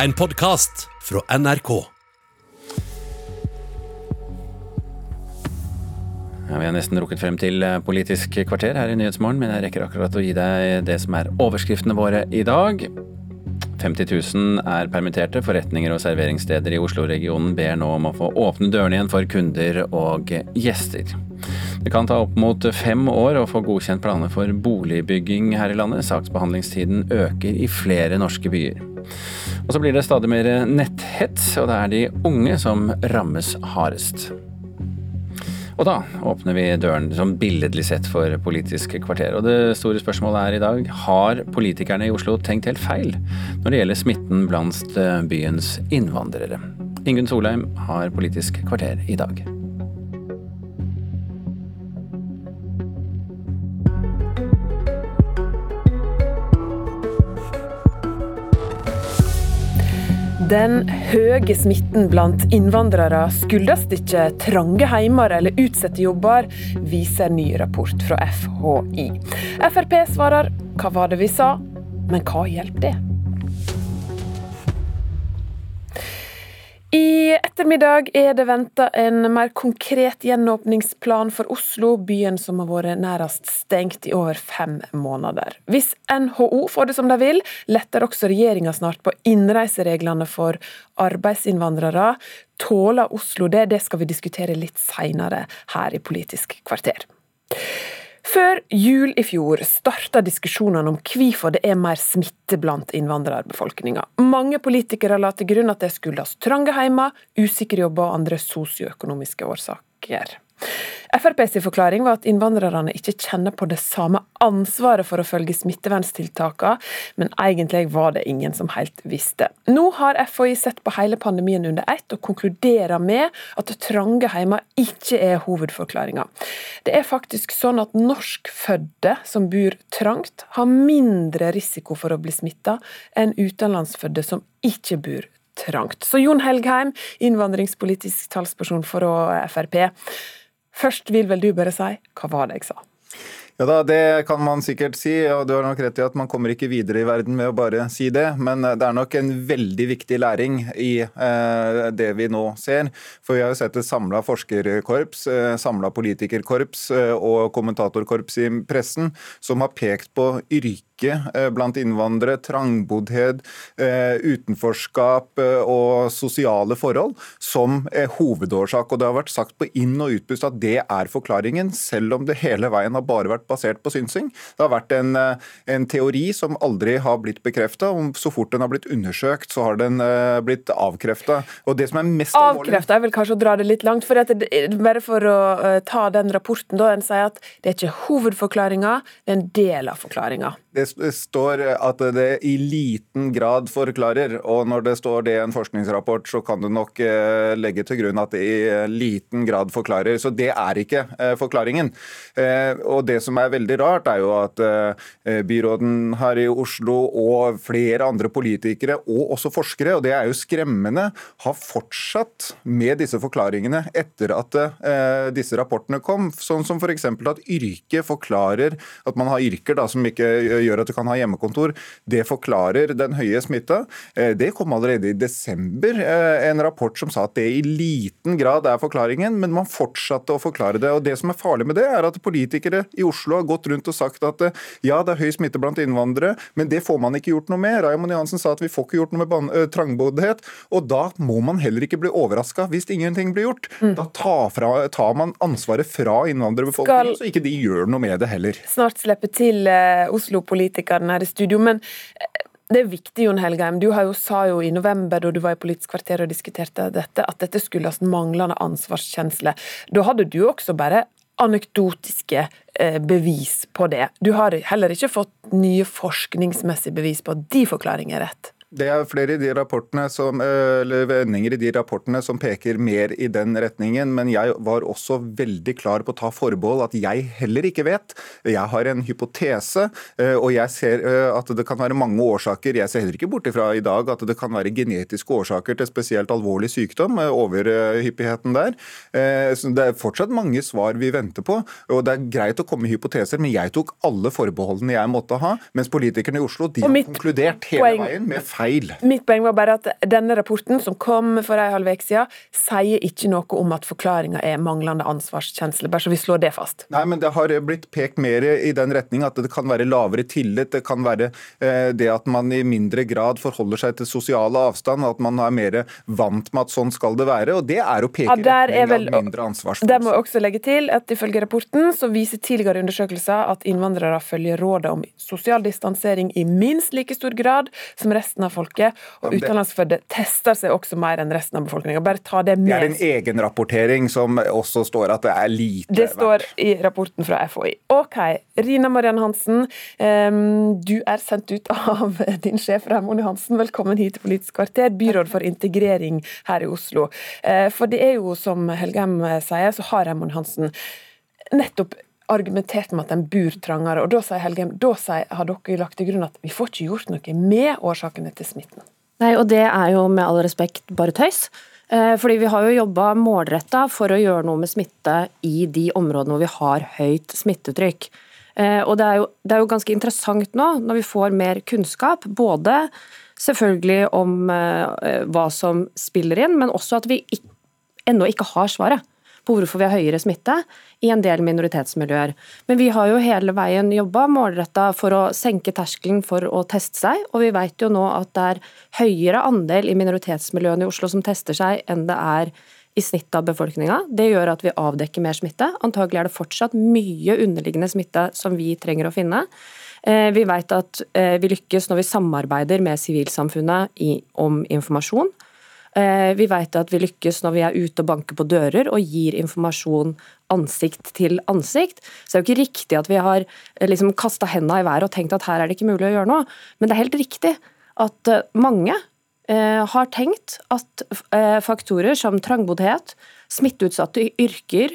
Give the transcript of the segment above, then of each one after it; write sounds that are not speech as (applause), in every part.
En podkast fra NRK. Ja, vi har nesten rukket frem til eh, Politisk kvarter her i Nyhetsmorgen, men jeg rekker akkurat å gi deg det som er overskriftene våre i dag. 50 000 er permitterte. Forretninger og serveringssteder i Oslo-regionen ber nå om å få åpne dørene igjen for kunder og gjester. Det kan ta opp mot fem år å få godkjent planer for boligbygging her i landet. Saksbehandlingstiden øker i flere norske byer. Og så blir det stadig mer netthets, og det er de unge som rammes hardest. Og da åpner vi døren som billedlig sett for Politisk kvarter. Og det store spørsmålet er i dag har politikerne i Oslo tenkt helt feil når det gjelder smitten blant byens innvandrere? Ingunn Solheim har Politisk kvarter i dag. Den høye smitten blant innvandrere skyldes ikke trange heimer eller utsatte jobber, viser ny rapport fra FHI. Frp svarer hva var det vi sa, men hva hjelper det? I ettermiddag er det venta en mer konkret gjenåpningsplan for Oslo, byen som har vært nærmest stengt i over fem måneder. Hvis NHO får det som de vil, letter også regjeringa snart på innreisereglene for arbeidsinnvandrere. Tåler Oslo det? Det skal vi diskutere litt seinere her i Politisk kvarter. Før jul i fjor starta diskusjonene om hvorfor det er mer smitte blant innvandrerbefolkninga. Mange politikere la til grunn at det skyldes trange heimer, usikre jobber og andre sosioøkonomiske årsaker. Frp sin forklaring var at innvandrerne ikke kjenner på det samme ansvaret for å følge smitteverntiltakene, men egentlig var det ingen som helt visste. Nå har FHI sett på hele pandemien under ett og konkluderer med at trange heimer ikke er hovedforklaringa. Det er faktisk sånn at norskfødte som bor trangt, har mindre risiko for å bli smitta enn utenlandsfødte som ikke bor trangt. Så Jon Helgheim, innvandringspolitisk talsperson for Frp. Først vil vel du bare si hva var det jeg sa? Ja da, Det kan man sikkert si, og du har nok rett i at man kommer ikke videre i verden med å bare si det. Men det er nok en veldig viktig læring i eh, det vi nå ser. For vi har jo sett et samla forskerkorps, eh, samla politikerkorps eh, og kommentatorkorps i pressen som har pekt på yrket Eh, blant innvandrere, trangboddhet, eh, utenforskap eh, og sosiale forhold som hovedårsak. Og Det har vært sagt på inn- og utpust at det er forklaringen, selv om det hele veien har bare vært basert på synsing. Det har vært en, en teori som aldri har blitt bekrefta. Så fort den har blitt undersøkt, så har den blitt avkrefta. Er Avkrefta er vel kanskje å dra det litt langt. for det, Bare for å ta den rapporten, da, en sier at det er ikke hovedforklaringa, det er en del av forklaringa. Det står at det i liten grad forklarer, og når det står det i en forskningsrapport, så kan du nok eh, legge til grunn at det i liten grad forklarer. Så det er ikke eh, forklaringen. Eh, og det som er veldig rart, er jo at byråden her i Oslo og flere andre politikere, og også forskere, og det er jo skremmende, har fortsatt med disse forklaringene etter at disse rapportene kom. Sånn som f.eks. at yrke forklarer at man har yrker da, som ikke gjør at du kan ha hjemmekontor. Det forklarer den høye smitta. Eh, det kom allerede i desember eh, en rapport som sa at det i liten grad er forklaringen, men man fortsatte å forklare det. Og Det som er farlig med det, er at politikere i Oslo har gått rundt og sagt at eh, ja, det er høy smitte blant innvandrere, men det får man ikke gjort noe med. Raymond Johansen sa at vi får ikke gjort noe med trangboddhet. Og da må man heller ikke bli overraska hvis ingenting blir gjort. Mm. Da tar, fra, tar, man ansvaret fra innvandrerbefolkningen, så ikke de gjør noe med det heller. Snart slippe til Oslo-politikerne her i studio, men eh, det er viktig, Jon Helgheim. Du jo, sa jo i november da du var i Politisk kvarter og diskuterte dette, at dette skyldes manglende ansvarskjensle. Da hadde du også bare anekdotiske eh, bevis på det. Du har heller ikke fått nye forskningsmessige bevis på at de forklaringene er rett. Det er flere i de rapportene som, eller vendinger i de rapportene som peker mer i den retningen, men jeg var også veldig klar på å ta forbehold at jeg heller ikke vet. Jeg har en hypotese, eh, og jeg ser eh, at det kan være mange årsaker. Jeg ser heller ikke bort ifra i dag at det kan være genetiske årsaker til spesielt alvorlig sykdom, eh, overhyppigheten der. Så det er fortsatt mange svar vi venter på, og det er greit å komme med hypoteser, men jeg tok alle forbeholdene jeg måtte ha, mens politikerne i Oslo de har konkludert hele veien med feil feil. Mitt poeng var bare at denne rapporten som kom for en halv uke siden, sier ikke noe om at forklaringa er manglende ansvarskjensle, bare så vi slår det fast. Nei, men det har blitt pekt mer i den retning at det kan være lavere tillit. Det kan være eh, det at man i mindre grad forholder seg til sosiale avstand, at man er mer vant med at sånn skal det være. og Det er å peke Ja, retning vel, av mindre ansvarsfølelse. Der må jeg også legge til at Ifølge rapporten så viser tidligere undersøkelser at innvandrere følger rådet om sosial distansering i minst like stor grad som resten av folket. Og utenlandsfødte tester seg også mer enn resten av befolkninga. Bare ta det Det er en med. egenrapportering som også står at det er lite Det står i rapporten fra FHI. OK. Rina Mariann Hansen, du er sendt ut av (laughs) din sjef Raymond Johansen. Velkommen hit til Politisk kvarter, byråd for integrering her i Oslo. Eh, For det er jo, som Helgem sier, så har Raymond Hansen nettopp argumentert med at de bor trangere. Og da sier Helgheim, da sier, har dere lagt til grunn at vi får ikke gjort noe med årsakene til smitten. Nei, og det er jo med all respekt bare tøys. Eh, Fordi vi har jo jobba målretta for å gjøre noe med smitte i de områdene hvor vi har høyt smittetrykk. Eh, Og det er, jo, det er jo ganske interessant nå, når vi får mer kunnskap, både selvfølgelig om eh, hva som spiller inn, men også at vi ennå ikke har svaret på hvorfor vi har høyere smitte i en del minoritetsmiljøer. Men vi har jo hele veien jobba målretta for å senke terskelen for å teste seg, og vi vet jo nå at det er høyere andel i minoritetsmiljøene i Oslo som tester seg, enn det er i snitt av befolkninga. Det gjør at vi avdekker mer smitte. Antagelig er det fortsatt mye underliggende smitte som vi trenger å finne. Eh, Vi vet at eh, vi lykkes når vi samarbeider med sivilsamfunnet om informasjon. Eh, Vi vet at vi lykkes når vi er ute og banker på dører og gir informasjon ansikt til ansikt. Så det er jo ikke riktig at vi har eh, liksom kasta henda i været og tenkt at her er det ikke mulig å gjøre noe. Men det er helt riktig at eh, mange har tenkt at faktorer som trangboddhet, smitteutsatte yrker,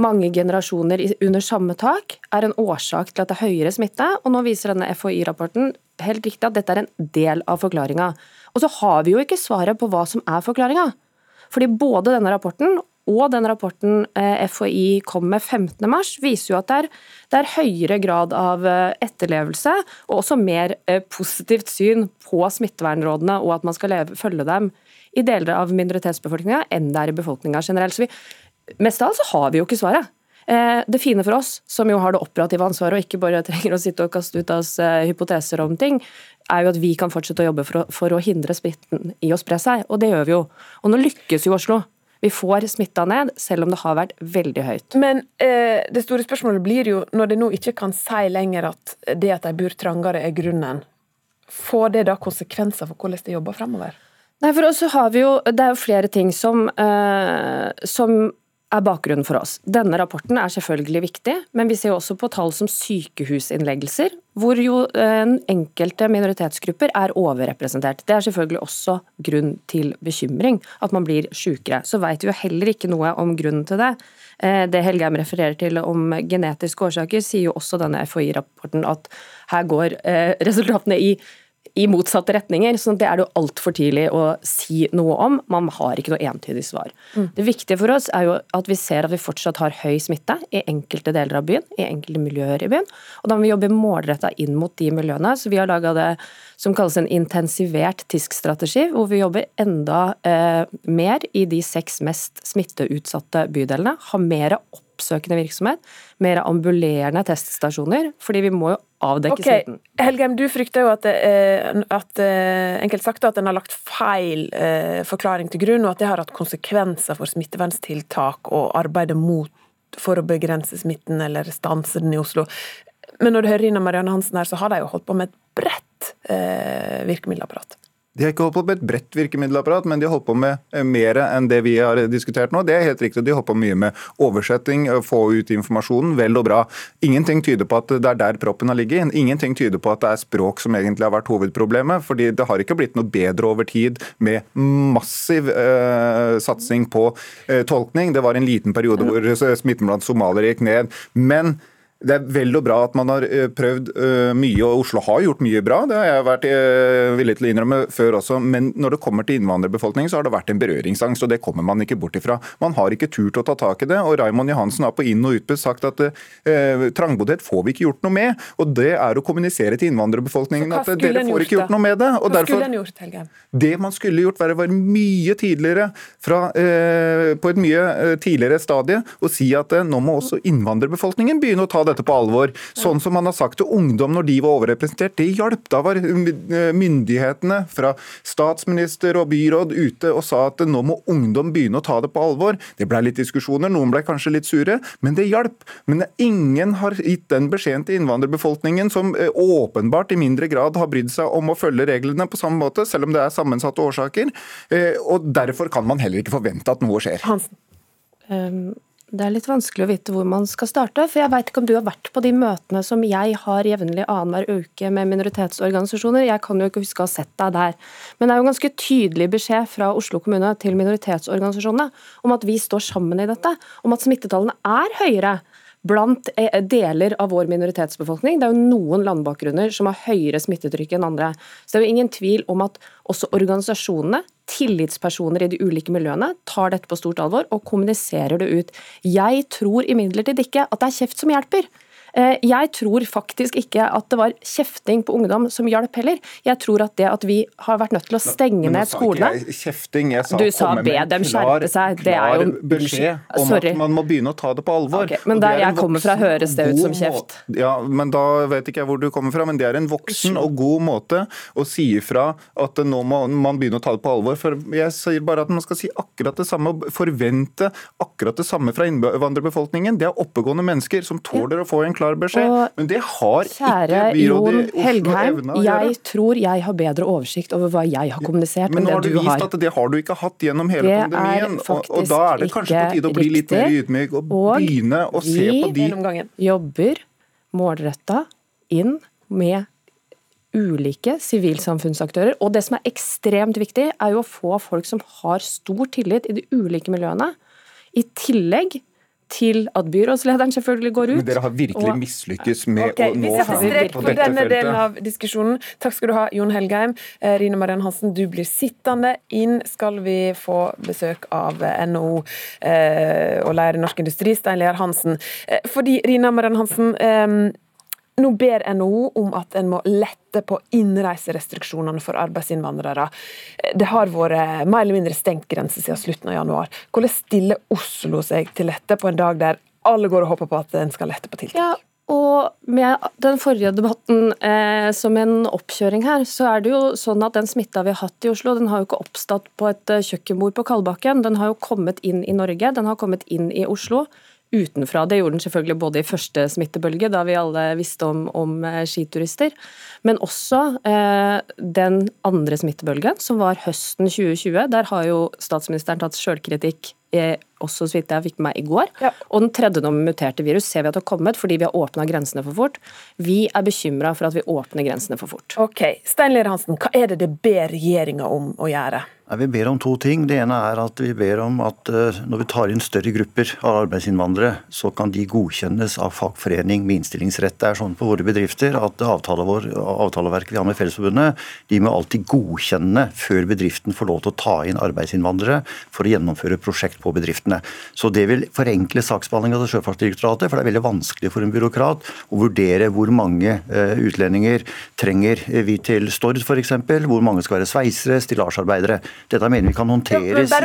mange generasjoner under samme tak er en årsak til at det er høyere smitte. Og nå viser denne FHI-rapporten helt riktig at dette er en del av forklaringa. Og så har vi jo ikke svaret på hva som er forklaringa. Fordi både denne rapporten og den rapporten eh, FHI kom med 15.3, viser jo at det er, det er høyere grad av eh, etterlevelse, og også mer eh, positivt syn på smittevernrådene, og at man skal leve, følge dem i deler av minoritetsbefolkninga enn det er i befolkninga generelt. Så vi, mest av alt så har vi jo ikke svaret. Det fine for oss, som jo har det operative ansvaret og ikke bare (laughs) trenger å sitte og kaste ut av oss hypoteser om ting, er jo at vi kan fortsette å jobbe for å, for å hindre smitten i å spre seg. Og det gjør vi jo. Og nå lykkes jo Oslo. Vi får smitta ned, selv om det har vært veldig høyt. Men eh, det store spørsmålet blir jo, når de nå ikke kan si lenger at det at de bor trangere er grunnen, får det da konsekvenser for hvordan de jobber fremover? Nei, for oss så har vi jo, Det er jo flere ting som, eh, som er bakgrunnen for oss. Denne rapporten er selvfølgelig viktig, men vi ser også på tall som sykehusinnleggelser, hvor jo eh, enkelte minoritetsgrupper er overrepresentert. Det er selvfølgelig også grunn til bekymring, at man blir sykere. Så vet vi jo heller ikke noe om grunnen til det. Eh, Det Helgheim refererer til om genetiske årsaker, sier jo også denne FHI-rapporten at her går eh, resultatene i i motsatte retninger. så det er det jo altfor tidlig å si noe om. Man har ikke noe entydig svar. Det viktige for oss er jo at vi ser at vi fortsatt har høy smitte i enkelte deler av byen, i enkelte miljøer i byen. Og da må vi jobbe målretta inn mot de miljøene. Så vi har laga det som kalles en intensivert TISK-strategi, hvor vi jobber enda eh, mer i de seks mest smitteutsatte bydelene. Har mer oppsøkende virksomhet, mer ambulerende teststasjoner, fordi vi må jo avdekke Ok, smitten. Helgheim, du frykter jo at, eh, at eh, enkelt sagt at en har lagt feil eh, forklaring til grunn, og at det har hatt konsekvenser for smittevernstiltak og arbeidet mot for å begrense smitten eller stanse den i Oslo. Men når du hører Ina Marianne Hansen her, så har de jo holdt på med et bredt eh, virkemiddelapparat. De har ikke holdt på med et bredt virkemiddelapparat, men de har holdt på med eh, mer enn det vi har diskutert nå. Det er helt riktig. De har holdt på mye med oversetting, få ut informasjonen. Vel og bra. Ingenting tyder på at det er der proppen har ligget. Ingenting tyder på at det er språk som egentlig har vært hovedproblemet. fordi det har ikke blitt noe bedre over tid med massiv eh, satsing på eh, tolkning. Det var en liten periode hvor smitten blant somaliere gikk ned. Men Det er vel og bra at man har eh, prøvd uh, mye, og Oslo har gjort mye bra. Det har jeg vært uh, villig til å innrømme før også. Men når det kommer til innvandrerbefolkningen, så har det vært en berøringsangst, og det kommer man ikke bort ifra. Man har ikke turt å ta tak i det, og Raymond Johansen har på inn- og utpust sagt at eh, trangboddhet får vi ikke gjort noe med. Og det er å kommunisere til innvandrerbefolkningen at dere får ikke gjort noe med det. Og hva derfor, skulle en gjort, Helge? Det man skulle gjort, var å være mye tidligere fra, på et mye tidligere stadie og si at nå må også innvandrerbefolkningen begynne å ta dette på alvor. Sånn som man har sagt til ungdom når de var overrepresentert. Det hjalp. Da var myndighetene fra statsminister og byråd ute og sa at nå må ungdom begynne å ta det på alvor. Det ble litt diskusjoner, noen ble kanskje litt sure, men det hjalp. Men ingen har gitt den beskjeden til innvandrerbefolkningen, som eh, åpenbart i mindre grad har brydd seg om å følge reglene på samme måte, selv om det er sammensatte årsaker. Eh, og Derfor kan man heller ikke forvente at noe skjer. Hansen. Um, det er litt vanskelig å vite hvor man skal starte. For jeg veit ikke om du har vært på de møtene som jeg har jevnlig annenhver uke med minoritetsorganisasjoner. Jeg kan jo ikke huske å ha sett deg der. Men det er jo ganske tydelig beskjed fra Oslo kommune til minoritetsorganisasjonene om at vi står sammen i dette. Om at smittetallene er høyere blant eh, deler av vår minoritetsbefolkning. Det er jo noen landbakgrunner som har høyere smittetrykk enn andre. Så det er jo ingen tvil om at også organisasjonene, tillitspersoner i de ulike miljøene, tar dette på stort alvor og kommuniserer det ut. Jeg tror imidlertid ikke at det er kjeft som hjelper. Eh, jeg tror faktisk ikke at det var kjefting på ungdom som hjalp heller. Jeg tror at det at vi har vært nødt til å stenge ned skolene jeg kjefting, jeg sa Du sa be dem skjerpe seg. Det er jo beskjed om Sorry. at man må begynne å ta det på alvor. Okay, men der jeg kommer fra, høres det ut som kjeft. Ja, men Da vet ikke jeg hvor du kommer fra, men det er en voksen og god måte å si ifra at nå må man begynne å ta det på alvor. For Jeg sier bare at man skal si akkurat det samme, og forvente akkurat det samme fra innvandrerbefolkningen. Det er oppegående mennesker som tåler å få en klar beskjed. Og men det har ikke byrådet i Oslo evna å gjøre. Jeg tror jeg har bedre oversikt over hva jeg har kommunisert men enn det du har. Men nå har du vist at det har du ikke hatt gjennom hele det pandemien. Og, og, da er det kanskje på tide å bli litt mer ydmyk og, og begynne å se på de Vi jobber målretta inn med ulike sivilsamfunnsaktører. Og det som er ekstremt viktig, er jo å få folk som har stor tillit i de ulike miljøene. I tillegg til at byrådslederen selvfølgelig går ut. Men dere har virkelig mislykkes med okay, å nå fram på dette denne delen av diskusjonen. Takk skal du ha, Jon Helgheim. Eh, Rine Mariann Hansen, du blir sittende. Inn skal vi få besøk av NHO eh, og leder i Norsk Industri, Stein Lear Hansen. Eh, fordi, Rina Mariann Hansen, eh, nå ber NHO om at en må lette på innreiserestriksjonene for arbeidsinnvandrere. Det har vært mer eller mindre stengt grense siden slutten av januar. Hvordan stiller Oslo seg til dette på en dag der alle går og håper på at en skal lette på tiltak? Ja, og med den forrige debatten eh, som en oppkjøring her, så er det jo sånn at den smitta vi har hatt i Oslo, den har jo ikke oppstått på et eh, kjøkkenbord på Kalbakken. Den har jo kommet inn i Norge, den har kommet inn i Oslo utenfra. Det gjorde den selvfølgelig både i første smittebølge, da vi alle visste om, om eh, skiturister, men også eh, den andre smittebølgen, som var høsten 2020. Der har jo statsministeren tatt sjølkritikk eh, også så vidt jeg fikk med meg i går. Ja. Og den tredje nå med muterte virus ser vi at det har kommet fordi vi har åpna grensene for fort. Vi er bekymra for at vi åpner grensene for fort. Ok, Stein Lier Hansen, hva er det det ber regjeringa om å gjøre? Vi ber om to ting. Det ene er at vi ber om at eh, når vi tar inn større grupper av arbeidsinnvandrere, så kan de godkjennes av fagforening med innstillingsrett. Det er sånn på våre bedrifter at vår, avtaleverket vi har med Fellesforbundet, de må alltid godkjenne før bedriften får lov til å ta inn arbeidsinnvandrere for å gjennomføre prosjekt på bedriftene. Så det vil forenkle saksbehandlinga til Sjøfartsdirektoratet, for det er veldig vanskelig for en byråkrat å vurdere hvor mange eh, utlendinger trenger vi til Stord f.eks., hvor mange skal være sveisere, stillasarbeidere. Dette mener vi kan håndteres ja,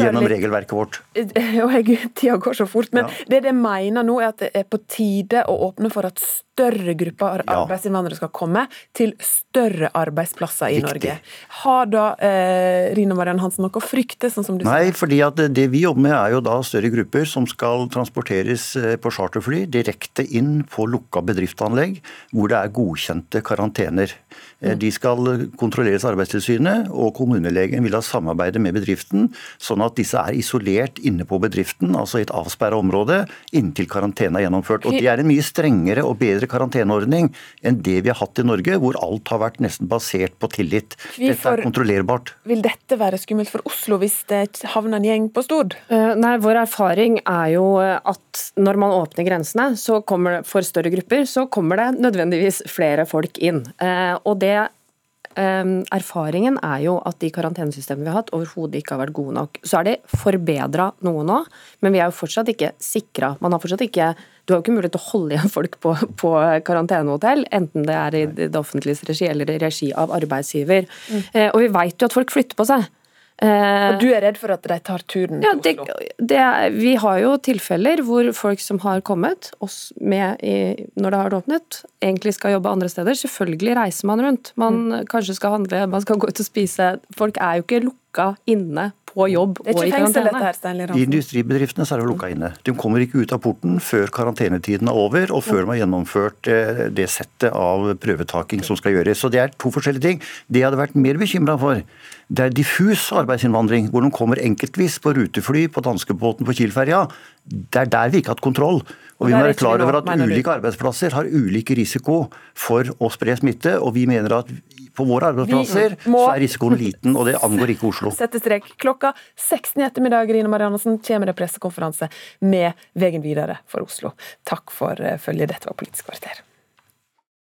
gjennom regelverket vårt. (laughs) Og jeg, Tida går så fort, men ja. det de mener nå er at det er på tide å åpne for at større grupper arbeidsinnvandrere skal komme til større arbeidsplasser i Riktig. Norge. Har da eh, Rina Mariann Hansen noe å frykte, sånn som du Nei, sier? fordi at det vi jobber med er jo da større grupper som skal transporteres eh, på charterfly direkte inn på lukka bedriftsanlegg hvor det er godkjente karantener. Eh, de skal kontrolleres av Arbeidstilsynet, og kommunelegen vil ha samarbeide med bedriften, sånn at disse er isolert inne på bedriften, altså i et avsperra område, inntil karantene er gjennomført. Og Det er en mye strengere og bedre karanteneordning enn det vi har hatt i Norge, hvor alt har vært nesten basert på tillit. Dette er kontrollerbart. Vil dette være skummelt for Oslo hvis det havner en gjeng på Stord? Uh, nei, Vår erfaring er jo at når man åpner grensene så kommer, for større grupper, så kommer det nødvendigvis flere folk inn. Uh, og det Um, erfaringen er jo at de karantenesystemene vi har hatt, overhodet ikke har vært gode nok. Så er de forbedra noe nå, men vi er jo fortsatt ikke sikra. Man har fortsatt ikke Du har jo ikke mulighet til å holde igjen folk på, på karantenehotell, enten det er i det offentliges regi eller i regi av arbeidsgiver. Mm. Og vi veit jo at folk flytter på seg. Og du er redd for at de tar turen ja, til Oslo? Det, det er, vi har jo tilfeller hvor folk som har kommet oss med i, når det har åpnet, egentlig skal jobbe andre steder. Selvfølgelig reiser man rundt. Man mm. kanskje skal handle, man skal gå ut og spise. Folk er jo ikke lukka inne på jobb og i karantene. I industribedriftene så er det lukka inne. De kommer ikke ut av porten før karantenetiden er over, og før de har gjennomført eh, det settet av prøvetaking som skal gjøres. Så det er to forskjellige ting. Det jeg hadde vært mer bekymra for, det er diffus arbeidsinnvandring, hvor de kommer enkeltvis på rutefly på danskebåten på Kiel-ferja. Det er der vi ikke har hatt kontroll. Og Vi må være klar over at ulike arbeidsplasser har ulik risiko for å spre smitte. og vi mener at på våre arbeidsplasser så er risikoen liten, og det angår ikke Oslo. Sette strek. Klokka 16 i ettermiddag Rine Mariannessen, kommer det pressekonferanse med veien videre for Oslo. Takk for eh, følget. Dette var Politisk kvarter.